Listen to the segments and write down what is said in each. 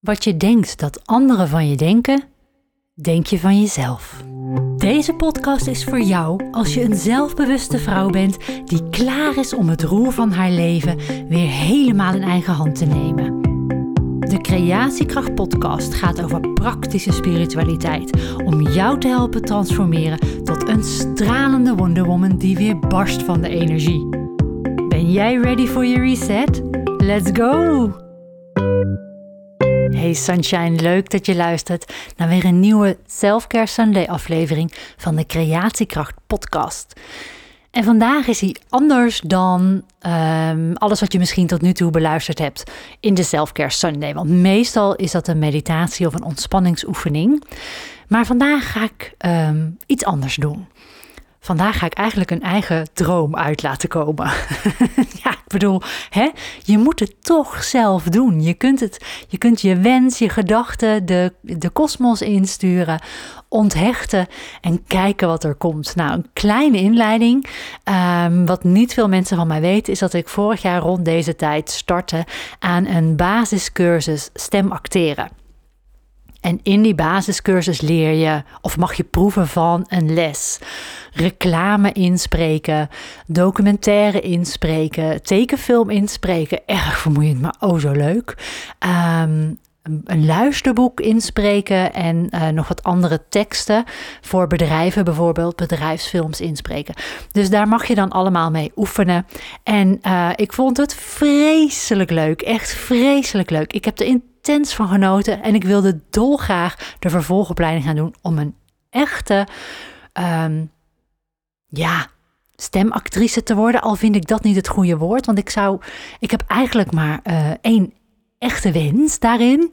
Wat je denkt dat anderen van je denken, denk je van jezelf. Deze podcast is voor jou als je een zelfbewuste vrouw bent die klaar is om het roer van haar leven weer helemaal in eigen hand te nemen. De Creatiekracht Podcast gaat over praktische spiritualiteit om jou te helpen transformeren tot een stralende Wonder Woman die weer barst van de energie. Ben jij ready voor je reset? Let's go! Hey Sunshine, leuk dat je luistert naar weer een nieuwe Selfcare Sunday aflevering van de Creatiekracht podcast. En vandaag is hij anders dan ehm, alles wat je misschien tot nu toe beluisterd hebt in de Selfcare Sunday. Want meestal is dat een meditatie of een ontspanningsoefening. Maar vandaag ga ik ehm, iets anders doen. Vandaag ga ik eigenlijk een eigen droom uit laten komen. ja, ik bedoel, hè, je moet het toch zelf doen. Je kunt, het, je, kunt je wens, je gedachten, de, de kosmos insturen, onthechten en kijken wat er komt. Nou, een kleine inleiding. Um, wat niet veel mensen van mij weten, is dat ik vorig jaar rond deze tijd startte aan een basiscursus stem acteren. En in die basiscursus leer je of mag je proeven van een les. Reclame inspreken, documentaire inspreken, tekenfilm inspreken. Erg vermoeiend, maar oh zo leuk. Um, een luisterboek inspreken en uh, nog wat andere teksten voor bedrijven, bijvoorbeeld bedrijfsfilms inspreken. Dus daar mag je dan allemaal mee oefenen. En uh, ik vond het vreselijk leuk, echt vreselijk leuk. Ik heb er intens van genoten en ik wilde dolgraag de vervolgopleiding gaan doen om een echte, um, ja, stemactrice te worden. Al vind ik dat niet het goede woord, want ik zou, ik heb eigenlijk maar uh, één echte wens daarin.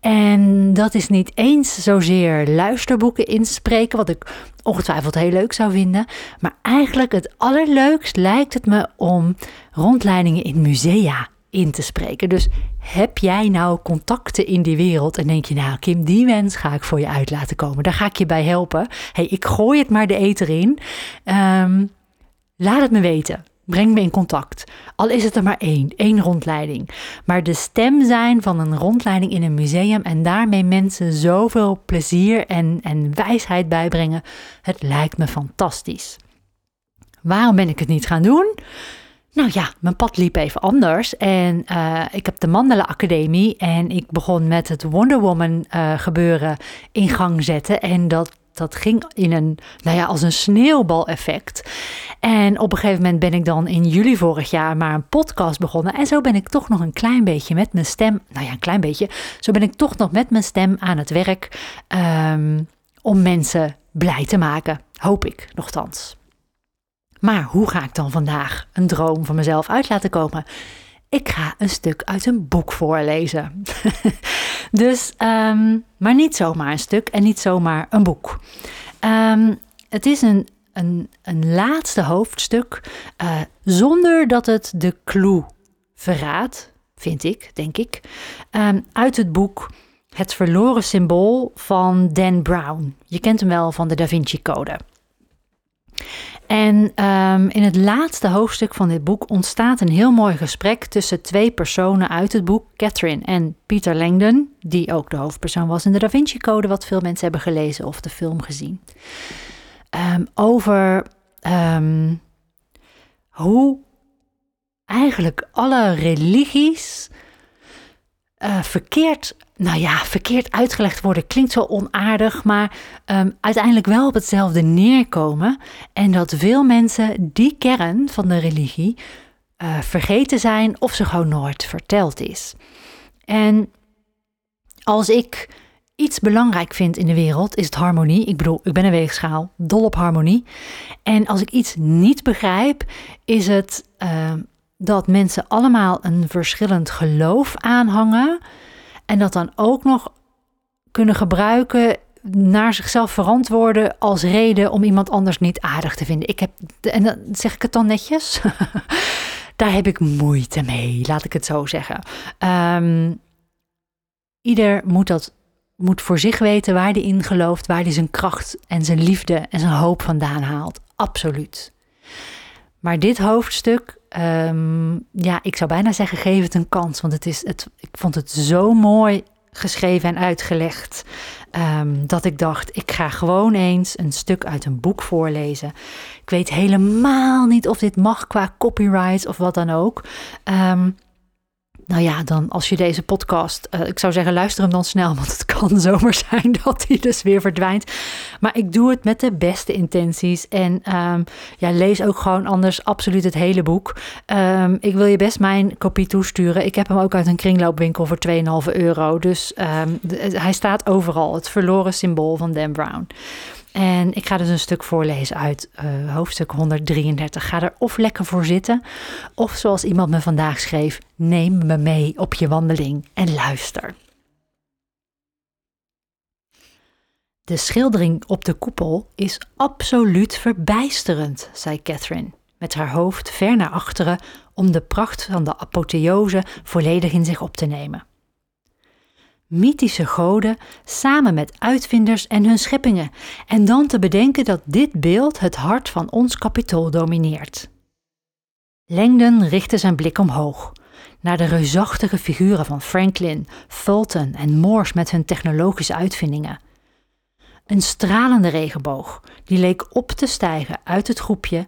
En dat is niet eens zozeer luisterboeken inspreken, wat ik ongetwijfeld heel leuk zou vinden. Maar eigenlijk het allerleukst lijkt het me om rondleidingen in musea in te spreken. Dus heb jij nou contacten in die wereld en denk je, nou Kim, die wens ga ik voor je uit laten komen. Daar ga ik je bij helpen. hey, ik gooi het maar de eter in. Um, laat het me weten. Breng me in contact. Al is het er maar één, één rondleiding. Maar de stem zijn van een rondleiding in een museum en daarmee mensen zoveel plezier en, en wijsheid bijbrengen, het lijkt me fantastisch. Waarom ben ik het niet gaan doen? Nou ja, mijn pad liep even anders. En uh, ik heb de Mandela Academie en ik begon met het Wonder Woman uh, gebeuren in gang zetten. En dat dat ging in een, nou ja, als een sneeuwbaleffect. En op een gegeven moment ben ik dan in juli vorig jaar maar een podcast begonnen. En zo ben ik toch nog een klein beetje met mijn stem, nou ja, een klein beetje. Zo ben ik toch nog met mijn stem aan het werk um, om mensen blij te maken. Hoop ik, nogthans. Maar hoe ga ik dan vandaag een droom van mezelf uit laten komen? Ik ga een stuk uit een boek voorlezen. dus, um, maar niet zomaar een stuk en niet zomaar een boek. Um, het is een, een, een laatste hoofdstuk uh, zonder dat het de clue verraadt, vind ik, denk ik, um, uit het boek Het verloren symbool van Dan Brown. Je kent hem wel van de Da Vinci Code. En um, in het laatste hoofdstuk van dit boek ontstaat een heel mooi gesprek tussen twee personen uit het boek, Catherine en Peter Langdon, die ook de hoofdpersoon was in de Da Vinci Code, wat veel mensen hebben gelezen of de film gezien. Um, over um, hoe eigenlijk alle religies uh, verkeerd nou ja, verkeerd uitgelegd worden klinkt zo onaardig, maar um, uiteindelijk wel op hetzelfde neerkomen. En dat veel mensen die kern van de religie uh, vergeten zijn of ze gewoon nooit verteld is. En als ik iets belangrijk vind in de wereld, is het harmonie. Ik bedoel, ik ben een weegschaal, dol op harmonie. En als ik iets niet begrijp, is het uh, dat mensen allemaal een verschillend geloof aanhangen. En dat dan ook nog kunnen gebruiken naar zichzelf verantwoorden als reden om iemand anders niet aardig te vinden. Ik heb, en dan zeg ik het dan netjes, daar heb ik moeite mee, laat ik het zo zeggen. Um, ieder moet dat moet voor zich weten waar hij in gelooft, waar hij zijn kracht en zijn liefde en zijn hoop vandaan haalt. Absoluut. Maar dit hoofdstuk Um, ja, ik zou bijna zeggen, geef het een kans. Want het is, het, ik vond het zo mooi geschreven en uitgelegd. Ehm, dat ik dacht, ik ga gewoon eens een stuk uit een boek voorlezen. Ik weet helemaal niet of dit mag qua copyright of wat dan ook. Um, nou ja, dan als je deze podcast, uh, ik zou zeggen, luister hem dan snel, want het kan zomaar zijn dat hij dus weer verdwijnt. Maar ik doe het met de beste intenties en um, ja, lees ook gewoon anders absoluut het hele boek. Um, ik wil je best mijn kopie toesturen. Ik heb hem ook uit een kringloopwinkel voor 2,5 euro. Dus de, hij staat overal, het verloren symbool van Dan Brown. En ik ga dus een stuk voorlezen uit uh, hoofdstuk 133. Ga er of lekker voor zitten, of zoals iemand me vandaag schreef, neem me mee op je wandeling en luister. De schildering op de koepel is absoluut verbijsterend, zei Catherine, met haar hoofd ver naar achteren om de pracht van de apotheose volledig in zich op te nemen mythische goden samen met uitvinders en hun scheppingen, en dan te bedenken dat dit beeld het hart van ons kapitool domineert. Langdon richtte zijn blik omhoog, naar de reusachtige figuren van Franklin, Fulton en Morse met hun technologische uitvindingen. Een stralende regenboog, die leek op te stijgen uit het groepje,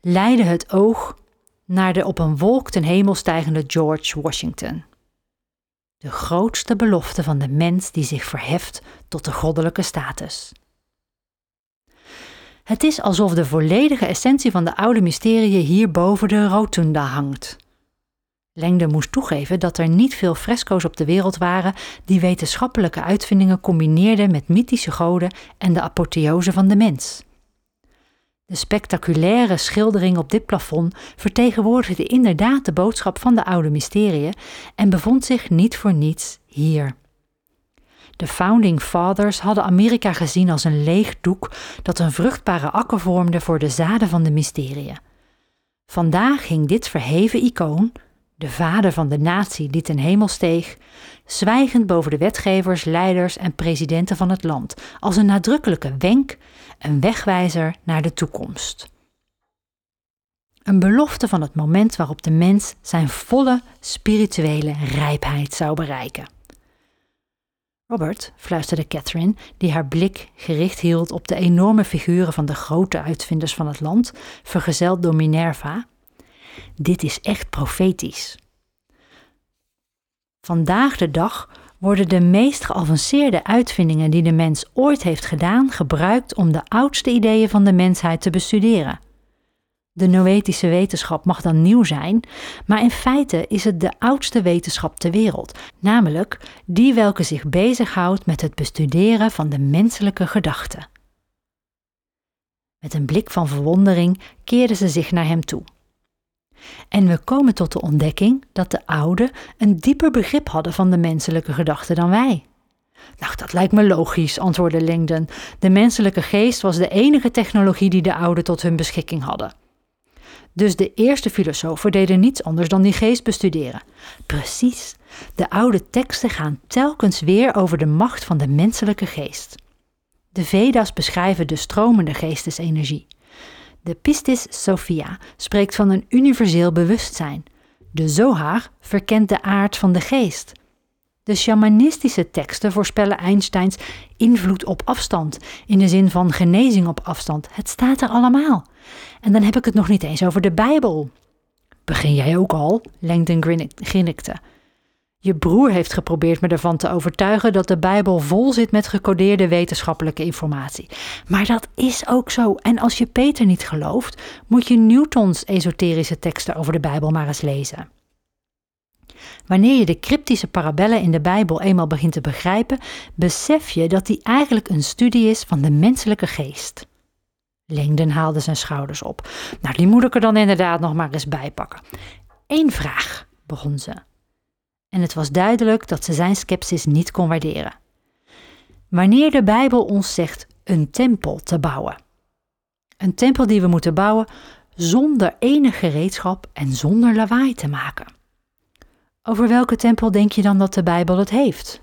leidde het oog naar de op een wolk ten hemel stijgende George Washington de grootste belofte van de mens die zich verheft tot de goddelijke status. Het is alsof de volledige essentie van de oude mysterie hier boven de rotunda hangt. Lengde moest toegeven dat er niet veel fresco's op de wereld waren die wetenschappelijke uitvindingen combineerden met mythische goden en de apotheose van de mens. De spectaculaire schildering op dit plafond vertegenwoordigde inderdaad de boodschap van de oude mysteriën en bevond zich niet voor niets hier. De Founding Fathers hadden Amerika gezien als een leeg doek dat een vruchtbare akker vormde voor de zaden van de mysteriën. Vandaag hing dit verheven icoon, de vader van de natie die ten hemel steeg, zwijgend boven de wetgevers, leiders en presidenten van het land, als een nadrukkelijke wenk, een wegwijzer naar de toekomst. Een belofte van het moment waarop de mens zijn volle spirituele rijpheid zou bereiken. Robert, fluisterde Catherine, die haar blik gericht hield op de enorme figuren van de grote uitvinders van het land, vergezeld door Minerva. Dit is echt profetisch. Vandaag de dag worden de meest geavanceerde uitvindingen die de mens ooit heeft gedaan gebruikt om de oudste ideeën van de mensheid te bestuderen. De noetische wetenschap mag dan nieuw zijn, maar in feite is het de oudste wetenschap ter wereld, namelijk die welke zich bezighoudt met het bestuderen van de menselijke gedachten. Met een blik van verwondering keerde ze zich naar hem toe. En we komen tot de ontdekking dat de ouden een dieper begrip hadden van de menselijke gedachten dan wij. Nou, dat lijkt me logisch, antwoordde Langdon. De menselijke geest was de enige technologie die de ouden tot hun beschikking hadden. Dus de eerste filosofen deden niets anders dan die geest bestuderen. Precies. De oude teksten gaan telkens weer over de macht van de menselijke geest. De Veda's beschrijven de stromende geestesenergie. De Pistis Sophia spreekt van een universeel bewustzijn. De Zohar verkent de aard van de geest. De shamanistische teksten voorspellen Einsteins invloed op afstand, in de zin van genezing op afstand. Het staat er allemaal. En dan heb ik het nog niet eens over de Bijbel. Begin jij ook al? Langdon grinnikte. Je broer heeft geprobeerd me ervan te overtuigen dat de Bijbel vol zit met gecodeerde wetenschappelijke informatie. Maar dat is ook zo. En als je Peter niet gelooft, moet je Newtons esoterische teksten over de Bijbel maar eens lezen. Wanneer je de cryptische parabellen in de Bijbel eenmaal begint te begrijpen, besef je dat die eigenlijk een studie is van de menselijke geest. Lengden haalde zijn schouders op. Nou, die moet ik er dan inderdaad nog maar eens bij pakken. Eén vraag, begon ze en het was duidelijk dat ze zijn sceptisch niet kon waarderen. Wanneer de Bijbel ons zegt een tempel te bouwen, een tempel die we moeten bouwen zonder enig gereedschap en zonder lawaai te maken. Over welke tempel denk je dan dat de Bijbel het heeft?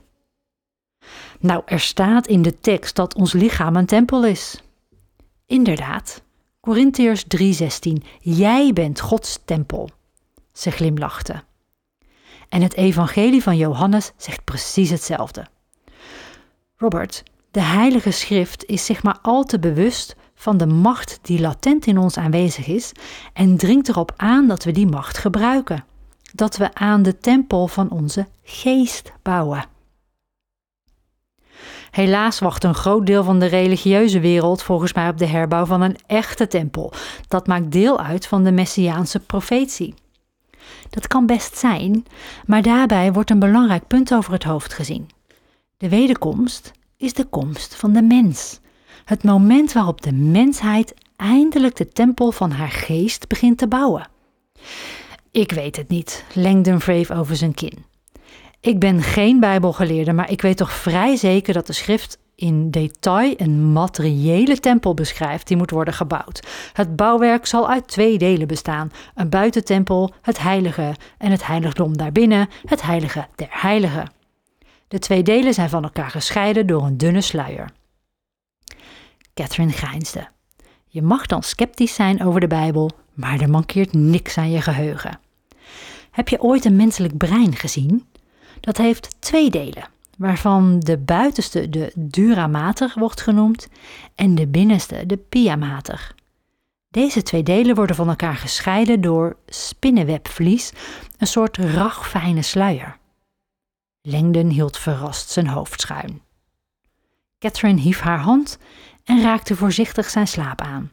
Nou, er staat in de tekst dat ons lichaam een tempel is. Inderdaad, Korintiërs 3:16, jij bent Gods tempel. Ze glimlachte. En het evangelie van Johannes zegt precies hetzelfde. Robert, de Heilige Schrift is zich maar al te bewust van de macht die latent in ons aanwezig is en dringt erop aan dat we die macht gebruiken. Dat we aan de tempel van onze geest bouwen. Helaas wacht een groot deel van de religieuze wereld volgens mij op de herbouw van een echte tempel. Dat maakt deel uit van de messiaanse profetie. Dat kan best zijn, maar daarbij wordt een belangrijk punt over het hoofd gezien. De wederkomst is de komst van de mens. Het moment waarop de mensheid eindelijk de tempel van haar geest begint te bouwen. Ik weet het niet, Langdon wreef over zijn kin. Ik ben geen Bijbelgeleerde, maar ik weet toch vrij zeker dat de schrift in detail een materiële tempel beschrijft die moet worden gebouwd. Het bouwwerk zal uit twee delen bestaan: een buitentempel, het heilige, en het heiligdom daarbinnen, het heilige der heiligen. De twee delen zijn van elkaar gescheiden door een dunne sluier. Catherine grijnsde. Je mag dan sceptisch zijn over de Bijbel, maar er mankeert niks aan je geheugen. Heb je ooit een menselijk brein gezien? Dat heeft twee delen, waarvan de buitenste de dura mater wordt genoemd en de binnenste de pia mater. Deze twee delen worden van elkaar gescheiden door spinnenwebvlies, een soort ragfijne sluier. Langdon hield verrast zijn hoofd schuin. Catherine hief haar hand en raakte voorzichtig zijn slaap aan.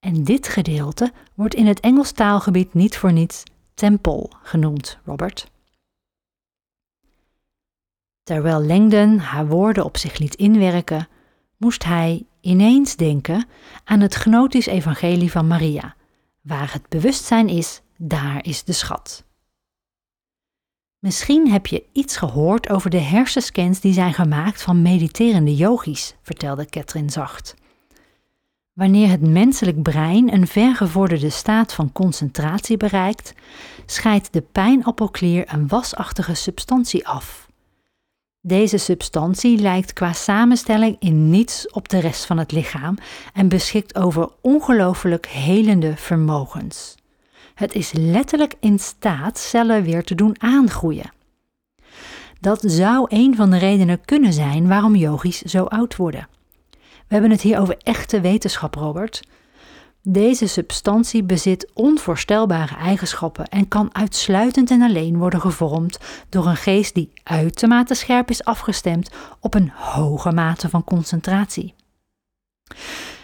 En dit gedeelte wordt in het Engels taalgebied niet voor niets tempel genoemd, Robert. Terwijl Langdon haar woorden op zich liet inwerken, moest hij ineens denken aan het gnotisch evangelie van Maria. Waar het bewustzijn is, daar is de schat. Misschien heb je iets gehoord over de hersenscans die zijn gemaakt van mediterende yogis, vertelde Catherine zacht. Wanneer het menselijk brein een vergevorderde staat van concentratie bereikt, scheidt de pijnappelklier een wasachtige substantie af. Deze substantie lijkt qua samenstelling in niets op de rest van het lichaam en beschikt over ongelooflijk helende vermogens. Het is letterlijk in staat cellen weer te doen aangroeien. Dat zou een van de redenen kunnen zijn waarom yogis zo oud worden. We hebben het hier over echte wetenschap, Robert. Deze substantie bezit onvoorstelbare eigenschappen en kan uitsluitend en alleen worden gevormd door een geest die uitermate scherp is afgestemd op een hoge mate van concentratie.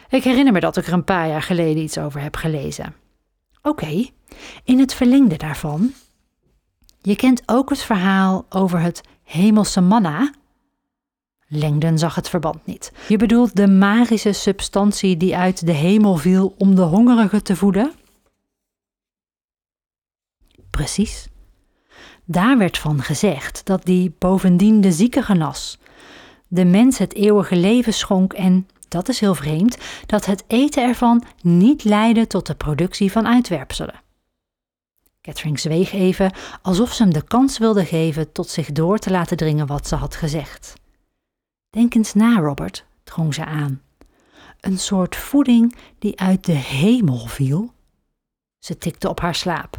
Ik herinner me dat ik er een paar jaar geleden iets over heb gelezen. Oké, in het verlengde daarvan. Je kent ook het verhaal over het hemelse manna Langdon zag het verband niet. Je bedoelt de magische substantie die uit de hemel viel om de hongerigen te voeden? Precies. Daar werd van gezegd dat die bovendien de zieke genas, de mens het eeuwige leven schonk en, dat is heel vreemd, dat het eten ervan niet leidde tot de productie van uitwerpselen. Catherine zweeg even, alsof ze hem de kans wilde geven tot zich door te laten dringen wat ze had gezegd. Denk eens na, Robert, drong ze aan. Een soort voeding die uit de hemel viel. Ze tikte op haar slaap.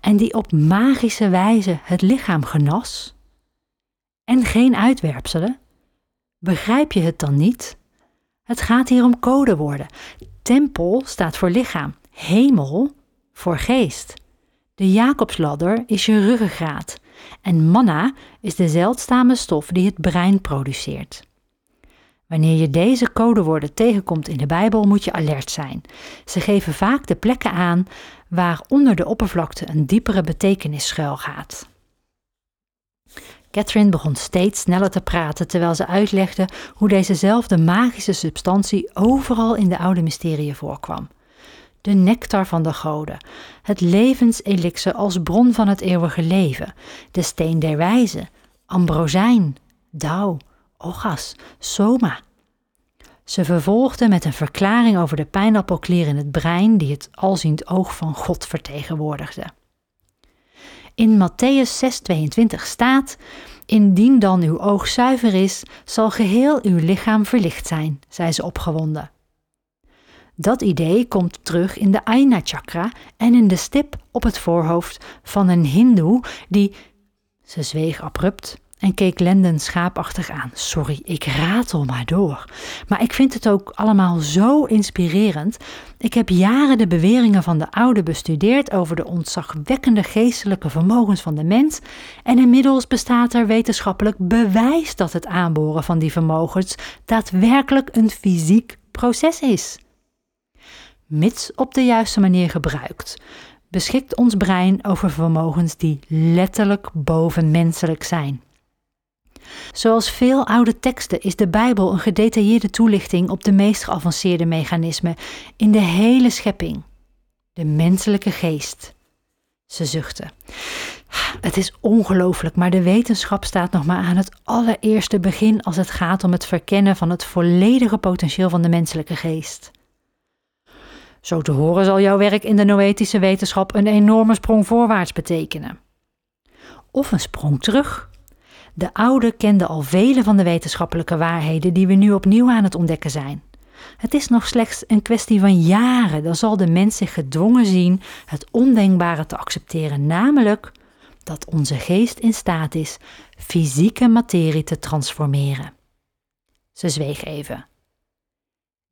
En die op magische wijze het lichaam genas. En geen uitwerpselen. Begrijp je het dan niet? Het gaat hier om codewoorden. Tempel staat voor lichaam, hemel voor geest. De Jacobsladder is je ruggengraat en manna is de zeldzame stof die het brein produceert. Wanneer je deze codewoorden tegenkomt in de Bijbel, moet je alert zijn. Ze geven vaak de plekken aan waar onder de oppervlakte een diepere betekenis schuilgaat. Catherine begon steeds sneller te praten terwijl ze uitlegde hoe dezezelfde magische substantie overal in de oude mysterieën voorkwam de nectar van de goden, het levenselixer als bron van het eeuwige leven, de steen der wijze, ambrosijn, dauw, ogas, soma. Ze vervolgde met een verklaring over de pijnappelklier in het brein die het alziend oog van God vertegenwoordigde. In Matthäus 6:22 staat: Indien dan uw oog zuiver is, zal geheel uw lichaam verlicht zijn, zei ze opgewonden. Dat idee komt terug in de Aina chakra en in de stip op het voorhoofd van een hindoe die. Ze zweeg abrupt en keek Lenden schaapachtig aan. Sorry, ik ratel maar door. Maar ik vind het ook allemaal zo inspirerend. Ik heb jaren de beweringen van de oude bestudeerd over de ontzagwekkende geestelijke vermogens van de mens. En inmiddels bestaat er wetenschappelijk bewijs dat het aanboren van die vermogens daadwerkelijk een fysiek proces is. Mits op de juiste manier gebruikt, beschikt ons brein over vermogens die letterlijk bovenmenselijk zijn. Zoals veel oude teksten is de Bijbel een gedetailleerde toelichting op de meest geavanceerde mechanismen in de hele schepping. De menselijke geest. Ze zuchtte. Het is ongelooflijk, maar de wetenschap staat nog maar aan het allereerste begin als het gaat om het verkennen van het volledige potentieel van de menselijke geest. Zo te horen zal jouw werk in de noetische wetenschap een enorme sprong voorwaarts betekenen. Of een sprong terug. De oude kende al vele van de wetenschappelijke waarheden die we nu opnieuw aan het ontdekken zijn. Het is nog slechts een kwestie van jaren, dan zal de mens zich gedwongen zien het ondenkbare te accepteren, namelijk dat onze geest in staat is fysieke materie te transformeren. Ze zweeg even.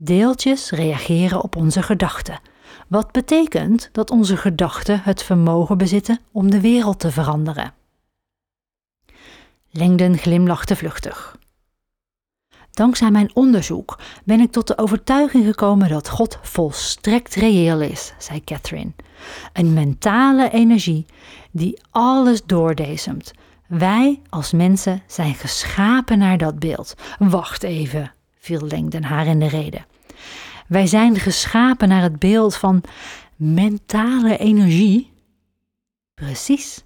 Deeltjes reageren op onze gedachten, wat betekent dat onze gedachten het vermogen bezitten om de wereld te veranderen. Lengden glimlachte vluchtig. Dankzij mijn onderzoek ben ik tot de overtuiging gekomen dat God volstrekt reëel is, zei Catherine. Een mentale energie die alles doordezemt. Wij als mensen zijn geschapen naar dat beeld. Wacht even, viel Lengden haar in de rede. Wij zijn geschapen naar het beeld van mentale energie. Precies.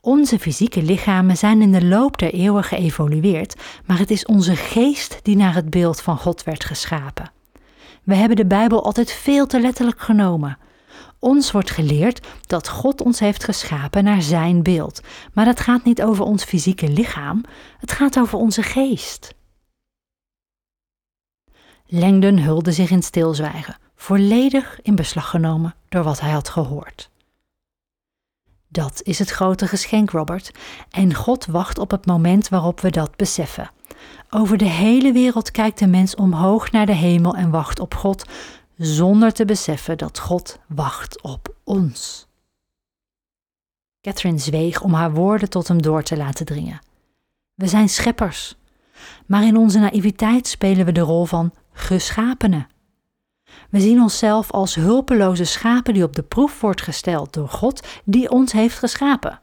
Onze fysieke lichamen zijn in de loop der eeuwen geëvolueerd, maar het is onze geest die naar het beeld van God werd geschapen. We hebben de Bijbel altijd veel te letterlijk genomen. Ons wordt geleerd dat God ons heeft geschapen naar Zijn beeld, maar het gaat niet over ons fysieke lichaam, het gaat over onze geest. Langdon hulde zich in stilzwijgen, volledig in beslag genomen door wat hij had gehoord. Dat is het grote geschenk, Robert, en God wacht op het moment waarop we dat beseffen. Over de hele wereld kijkt de mens omhoog naar de hemel en wacht op God, zonder te beseffen dat God wacht op ons. Catherine zweeg om haar woorden tot hem door te laten dringen. We zijn scheppers, maar in onze naïviteit spelen we de rol van geschapenen. We zien onszelf als hulpeloze schapen die op de proef wordt gesteld door God die ons heeft geschapen.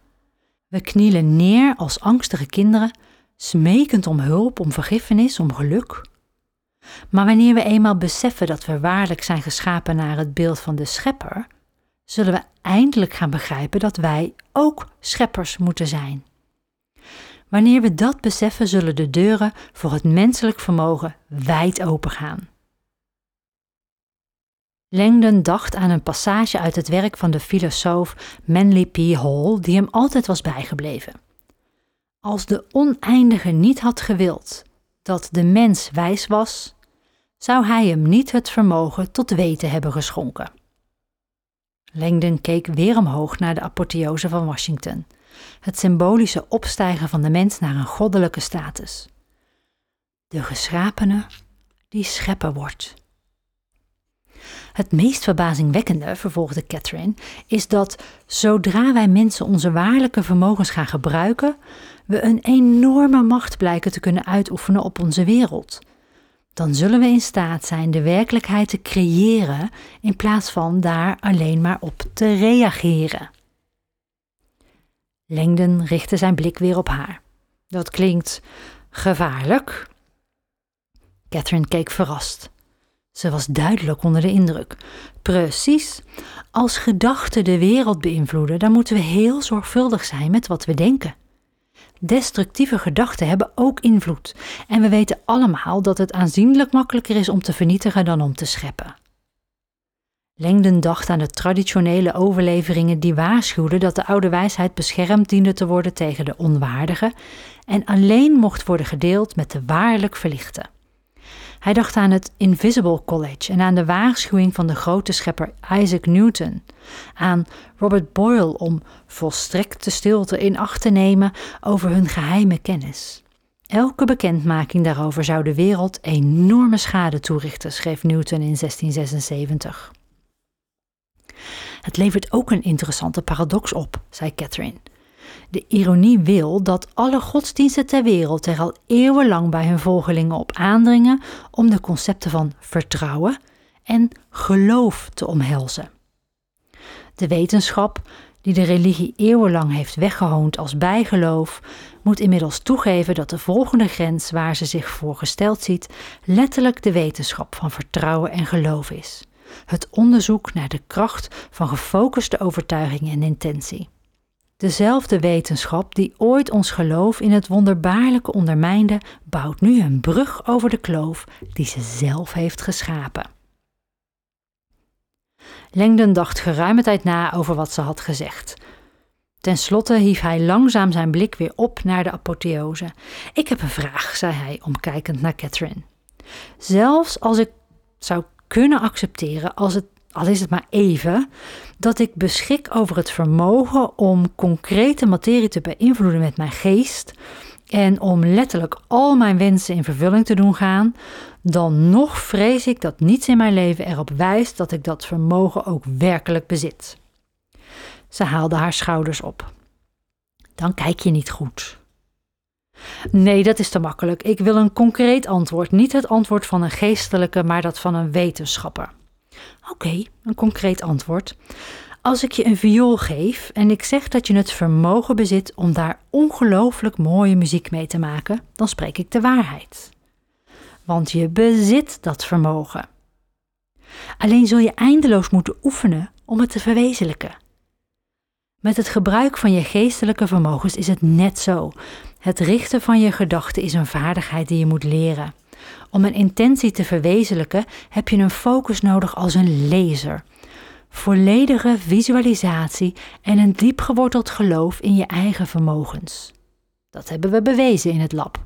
We knielen neer als angstige kinderen, smekend om hulp, om vergiffenis, om geluk. Maar wanneer we eenmaal beseffen dat we waarlijk zijn geschapen naar het beeld van de Schepper, zullen we eindelijk gaan begrijpen dat wij ook scheppers moeten zijn. Wanneer we dat beseffen, zullen de deuren voor het menselijk vermogen wijd opengaan. Langdon dacht aan een passage uit het werk van de filosoof Manly P. Hall, die hem altijd was bijgebleven. Als de oneindige niet had gewild dat de mens wijs was, zou hij hem niet het vermogen tot weten hebben geschonken. Langdon keek weer omhoog naar de apotheose van Washington, het symbolische opstijgen van de mens naar een goddelijke status. De geschapene die schepper wordt. Het meest verbazingwekkende, vervolgde Catherine, is dat zodra wij mensen onze waarlijke vermogens gaan gebruiken, we een enorme macht blijken te kunnen uitoefenen op onze wereld. Dan zullen we in staat zijn de werkelijkheid te creëren in plaats van daar alleen maar op te reageren. Langdon richtte zijn blik weer op haar. Dat klinkt gevaarlijk. Catherine keek verrast. Ze was duidelijk onder de indruk. Precies. Als gedachten de wereld beïnvloeden, dan moeten we heel zorgvuldig zijn met wat we denken. Destructieve gedachten hebben ook invloed. En we weten allemaal dat het aanzienlijk makkelijker is om te vernietigen dan om te scheppen. Lengden dacht aan de traditionele overleveringen die waarschuwden dat de oude wijsheid beschermd diende te worden tegen de onwaardige en alleen mocht worden gedeeld met de waarlijk verlichten. Hij dacht aan het Invisible College en aan de waarschuwing van de grote schepper Isaac Newton. Aan Robert Boyle om volstrekte stilte in acht te nemen over hun geheime kennis. Elke bekendmaking daarover zou de wereld enorme schade toerichten, schreef Newton in 1676. Het levert ook een interessante paradox op, zei Catherine. De ironie wil dat alle godsdiensten ter wereld er al eeuwenlang bij hun volgelingen op aandringen om de concepten van vertrouwen en geloof te omhelzen. De wetenschap, die de religie eeuwenlang heeft weggehoond als bijgeloof, moet inmiddels toegeven dat de volgende grens waar ze zich voor gesteld ziet, letterlijk de wetenschap van vertrouwen en geloof is. Het onderzoek naar de kracht van gefocuste overtuiging en intentie. Dezelfde wetenschap die ooit ons geloof in het wonderbaarlijke ondermijnde, bouwt nu een brug over de kloof die ze zelf heeft geschapen. Langdon dacht geruime tijd na over wat ze had gezegd. Ten slotte hief hij langzaam zijn blik weer op naar de apotheose. Ik heb een vraag, zei hij, omkijkend naar Catherine. Zelfs als ik zou kunnen accepteren, als het, al is het maar even, dat ik beschik over het vermogen om concrete materie te beïnvloeden met mijn geest en om letterlijk al mijn wensen in vervulling te doen gaan, dan nog vrees ik dat niets in mijn leven erop wijst dat ik dat vermogen ook werkelijk bezit. Ze haalde haar schouders op. Dan kijk je niet goed. Nee, dat is te makkelijk. Ik wil een concreet antwoord. Niet het antwoord van een geestelijke, maar dat van een wetenschapper. Oké, een concreet antwoord. Als ik je een viool geef en ik zeg dat je het vermogen bezit om daar ongelooflijk mooie muziek mee te maken, dan spreek ik de waarheid. Want je bezit dat vermogen. Alleen zul je eindeloos moeten oefenen om het te verwezenlijken. Met het gebruik van je geestelijke vermogens is het net zo. Het richten van je gedachten is een vaardigheid die je moet leren. Om een intentie te verwezenlijken heb je een focus nodig als een laser. Volledige visualisatie en een diep geworteld geloof in je eigen vermogens. Dat hebben we bewezen in het lab.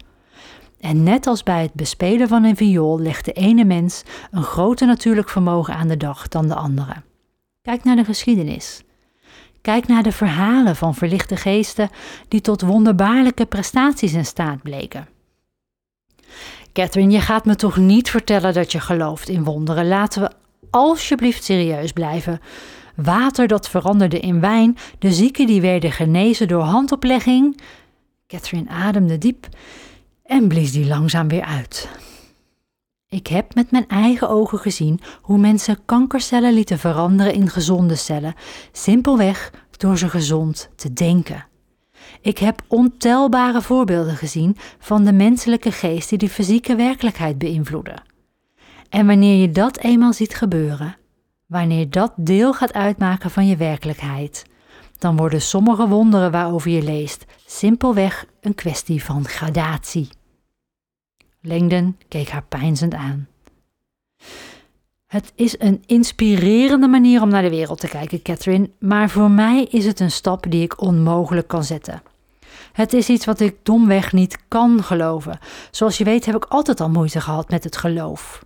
En net als bij het bespelen van een viool legt de ene mens een groter natuurlijk vermogen aan de dag dan de andere. Kijk naar de geschiedenis. Kijk naar de verhalen van verlichte geesten die tot wonderbaarlijke prestaties in staat bleken. Catherine, je gaat me toch niet vertellen dat je gelooft in wonderen. Laten we alsjeblieft serieus blijven. Water dat veranderde in wijn, de zieken die werden genezen door handoplegging. Catherine ademde diep en blies die langzaam weer uit. Ik heb met mijn eigen ogen gezien hoe mensen kankercellen lieten veranderen in gezonde cellen, simpelweg door ze gezond te denken. Ik heb ontelbare voorbeelden gezien van de menselijke geest die de fysieke werkelijkheid beïnvloeden. En wanneer je dat eenmaal ziet gebeuren, wanneer dat deel gaat uitmaken van je werkelijkheid, dan worden sommige wonderen waarover je leest simpelweg een kwestie van gradatie. Langdon keek haar pijnzend aan. Het is een inspirerende manier om naar de wereld te kijken, Catherine, maar voor mij is het een stap die ik onmogelijk kan zetten. Het is iets wat ik domweg niet kan geloven. Zoals je weet heb ik altijd al moeite gehad met het geloof.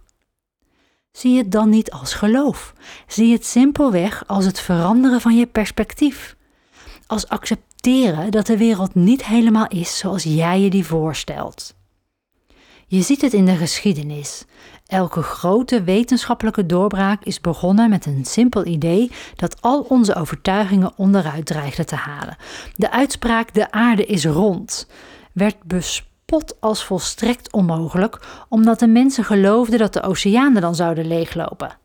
Zie het dan niet als geloof. Zie het simpelweg als het veranderen van je perspectief. Als accepteren dat de wereld niet helemaal is zoals jij je die voorstelt. Je ziet het in de geschiedenis. Elke grote wetenschappelijke doorbraak is begonnen met een simpel idee dat al onze overtuigingen onderuit dreigde te halen. De uitspraak de aarde is rond werd bespot als volstrekt onmogelijk, omdat de mensen geloofden dat de oceanen dan zouden leeglopen.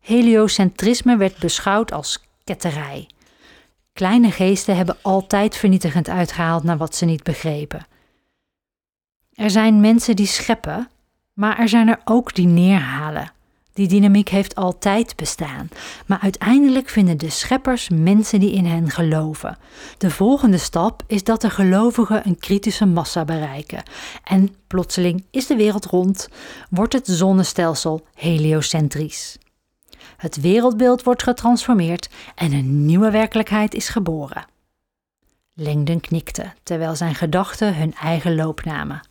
Heliocentrisme werd beschouwd als ketterij. Kleine geesten hebben altijd vernietigend uitgehaald naar wat ze niet begrepen. Er zijn mensen die scheppen, maar er zijn er ook die neerhalen. Die dynamiek heeft altijd bestaan, maar uiteindelijk vinden de scheppers mensen die in hen geloven. De volgende stap is dat de gelovigen een kritische massa bereiken. En plotseling is de wereld rond, wordt het zonnestelsel heliocentrisch. Het wereldbeeld wordt getransformeerd en een nieuwe werkelijkheid is geboren. Langdon knikte, terwijl zijn gedachten hun eigen loop namen.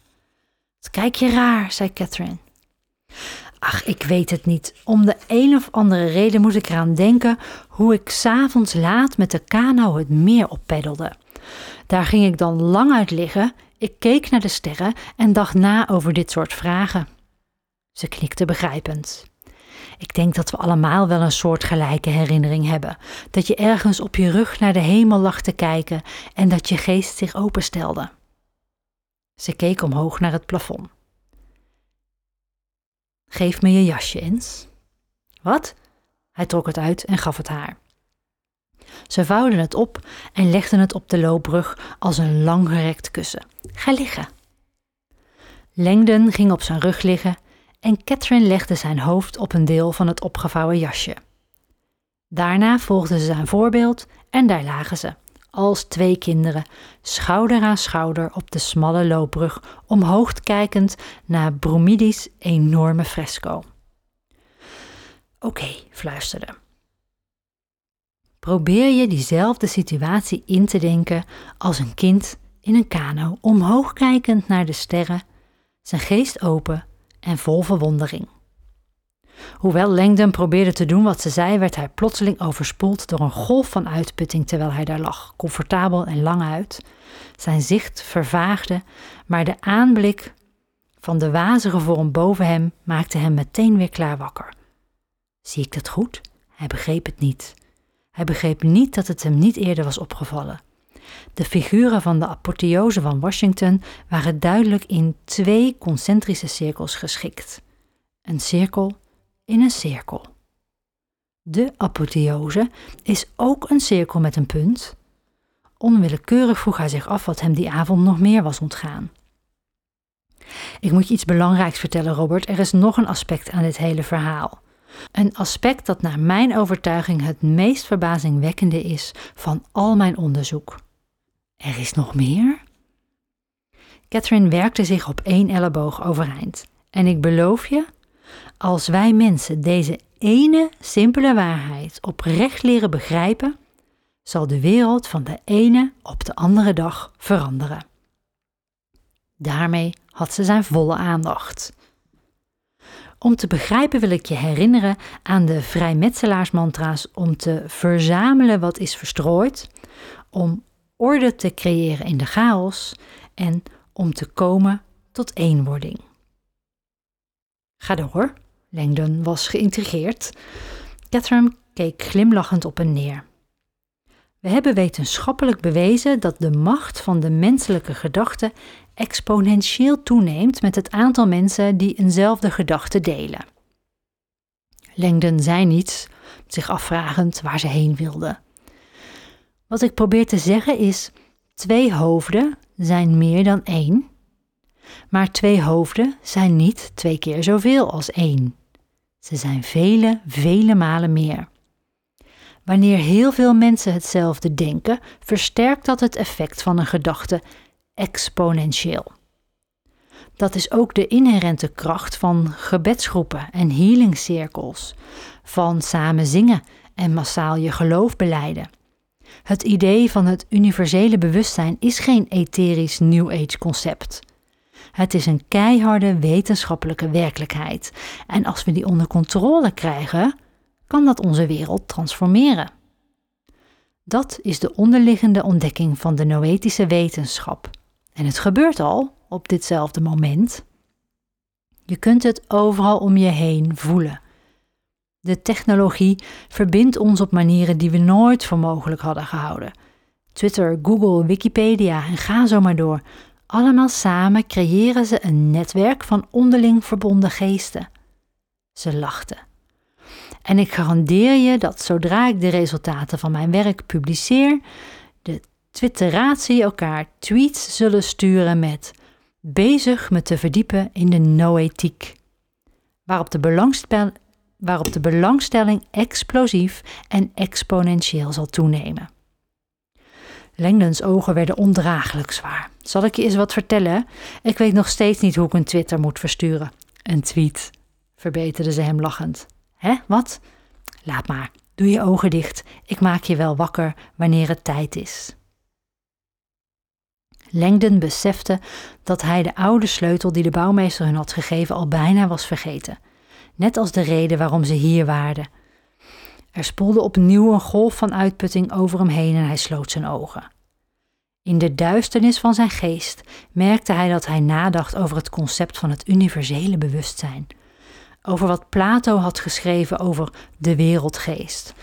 Kijk je raar, zei Catherine. Ach, ik weet het niet. Om de een of andere reden moet ik eraan denken hoe ik s'avonds laat met de kano het meer oppeddelde. Daar ging ik dan lang uit liggen, ik keek naar de sterren en dacht na over dit soort vragen. Ze knikte begrijpend. Ik denk dat we allemaal wel een soortgelijke herinnering hebben. Dat je ergens op je rug naar de hemel lag te kijken en dat je geest zich openstelde. Ze keek omhoog naar het plafond. Geef me je jasje eens. Wat? Hij trok het uit en gaf het haar. Ze vouwden het op en legden het op de loopbrug als een langgerekt kussen. Ga liggen. Langdon ging op zijn rug liggen en Catherine legde zijn hoofd op een deel van het opgevouwen jasje. Daarna volgden ze zijn voorbeeld en daar lagen ze, als twee kinderen, schouder aan schouder op de smalle loopbrug, omhoog kijkend naar Bromidi's enorme fresco. Oké, fluisterde. Probeer je diezelfde situatie in te denken als een kind in een kano, omhoog kijkend naar de sterren, zijn geest open en vol verwondering. Hoewel Langdon probeerde te doen wat ze zei, werd hij plotseling overspoeld door een golf van uitputting terwijl hij daar lag, comfortabel en lang uit. Zijn zicht vervaagde, maar de aanblik van de wazige vorm boven hem maakte hem meteen weer klaar wakker. Zie ik dat goed? Hij begreep het niet. Hij begreep niet dat het hem niet eerder was opgevallen. De figuren van de apotheose van Washington waren duidelijk in twee concentrische cirkels geschikt. Een cirkel in een cirkel. De apotheose is ook een cirkel met een punt. Onwillekeurig vroeg hij zich af wat hem die avond nog meer was ontgaan. Ik moet je iets belangrijks vertellen, Robert. Er is nog een aspect aan dit hele verhaal. Een aspect dat naar mijn overtuiging het meest verbazingwekkende is van al mijn onderzoek. Er is nog meer? Catherine werkte zich op één elleboog overeind. En ik beloof je, als wij mensen deze ene simpele waarheid oprecht leren begrijpen, zal de wereld van de ene op de andere dag veranderen. Daarmee had ze zijn volle aandacht. Om te begrijpen wil ik je herinneren aan de vrijmetselaarsmantra's om te verzamelen wat is verstrooid, om orde te creëren in de chaos en om te komen tot eenwording. Ga door. Langdon was geïntrigeerd. Catherine keek glimlachend op en neer. We hebben wetenschappelijk bewezen dat de macht van de menselijke gedachte exponentieel toeneemt met het aantal mensen die eenzelfde gedachte delen. Langdon zei niets, zich afvragend waar ze heen wilde. Wat ik probeer te zeggen is: twee hoofden zijn meer dan één, maar twee hoofden zijn niet twee keer zoveel als één. Ze zijn vele, vele malen meer. Wanneer heel veel mensen hetzelfde denken, versterkt dat het effect van een gedachte exponentieel. Dat is ook de inherente kracht van gebedsgroepen en healingcirkels, van samen zingen en massaal je geloof beleiden. Het idee van het universele bewustzijn is geen etherisch New Age concept. Het is een keiharde wetenschappelijke werkelijkheid. En als we die onder controle krijgen, kan dat onze wereld transformeren. Dat is de onderliggende ontdekking van de Noetische wetenschap. En het gebeurt al op ditzelfde moment. Je kunt het overal om je heen voelen. De technologie verbindt ons op manieren die we nooit voor mogelijk hadden gehouden. Twitter, Google, Wikipedia en ga zo maar door. Allemaal samen creëren ze een netwerk van onderling verbonden geesten. Ze lachten. En ik garandeer je dat zodra ik de resultaten van mijn werk publiceer, de Twitteratie elkaar tweets zullen sturen met bezig me te verdiepen in de noetiek. Waarop de, waarop de belangstelling explosief en exponentieel zal toenemen. Langdons ogen werden ondraaglijk zwaar. Zal ik je eens wat vertellen? Ik weet nog steeds niet hoe ik een Twitter moet versturen. Een tweet, verbeterde ze hem lachend. Hè, wat? Laat maar, doe je ogen dicht. Ik maak je wel wakker wanneer het tijd is. Langdon besefte dat hij de oude sleutel die de bouwmeester hun had gegeven al bijna was vergeten. Net als de reden waarom ze hier waren. Er spoelde opnieuw een golf van uitputting over hem heen en hij sloot zijn ogen. In de duisternis van zijn geest merkte hij dat hij nadacht over het concept van het universele bewustzijn. Over wat Plato had geschreven over de wereldgeest.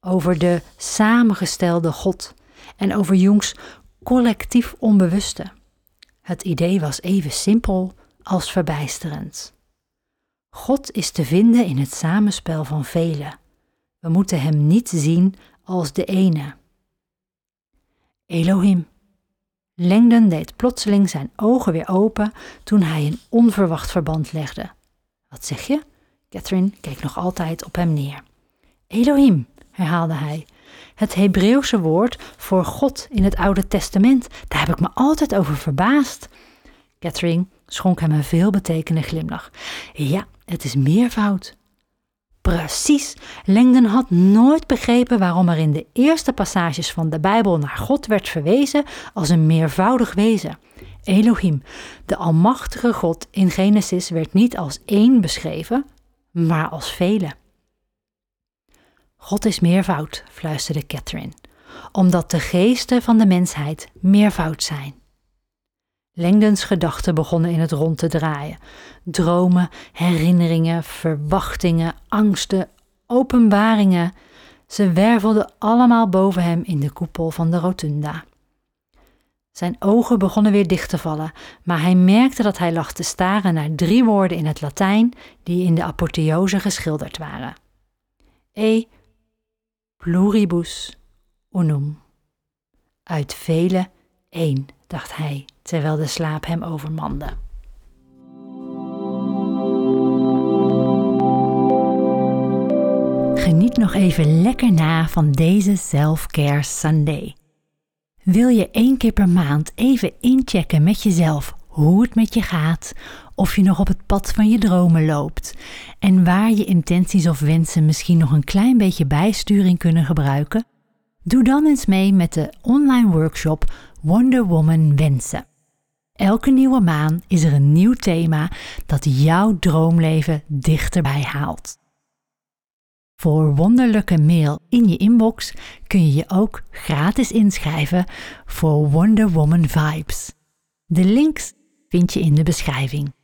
Over de samengestelde God. En over Jungs collectief onbewuste. Het idee was even simpel als verbijsterend. God is te vinden in het samenspel van velen. We moeten Hem niet zien als de ene. Elohim. Langdon deed plotseling zijn ogen weer open toen hij een onverwacht verband legde. Wat zeg je? Catherine keek nog altijd op hem neer. Elohim, herhaalde hij. Het Hebreeuwse woord voor God in het Oude Testament, daar heb ik me altijd over verbaasd. Catherine schonk hem een veelbetekende glimlach. Ja, het is meervoud. Precies. Langdon had nooit begrepen waarom er in de eerste passages van de Bijbel naar God werd verwezen als een meervoudig wezen. Elohim, de almachtige God in Genesis, werd niet als één beschreven, maar als vele. God is meervoud, fluisterde Catherine, omdat de geesten van de mensheid meervoud zijn. Langdons gedachten begonnen in het rond te draaien. Dromen, herinneringen, verwachtingen, angsten, openbaringen. Ze wervelden allemaal boven hem in de koepel van de rotunda. Zijn ogen begonnen weer dicht te vallen, maar hij merkte dat hij lag te staren naar drie woorden in het Latijn die in de apotheose geschilderd waren. E pluribus unum. Uit vele één, dacht hij, terwijl de slaap hem overmande. Geniet nog even lekker na van deze Self-Care Sunday. Wil je één keer per maand even inchecken met jezelf hoe het met je gaat, of je nog op het pad van je dromen loopt en waar je intenties of wensen misschien nog een klein beetje bijsturing kunnen gebruiken? Doe dan eens mee met de online workshop Wonder Woman Wensen. Elke nieuwe maan is er een nieuw thema dat jouw droomleven dichterbij haalt. Voor wonderlijke mail in je inbox kun je je ook gratis inschrijven voor Wonder Woman Vibes. De links vind je in de beschrijving.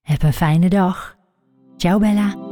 Heb een fijne dag. Ciao Bella.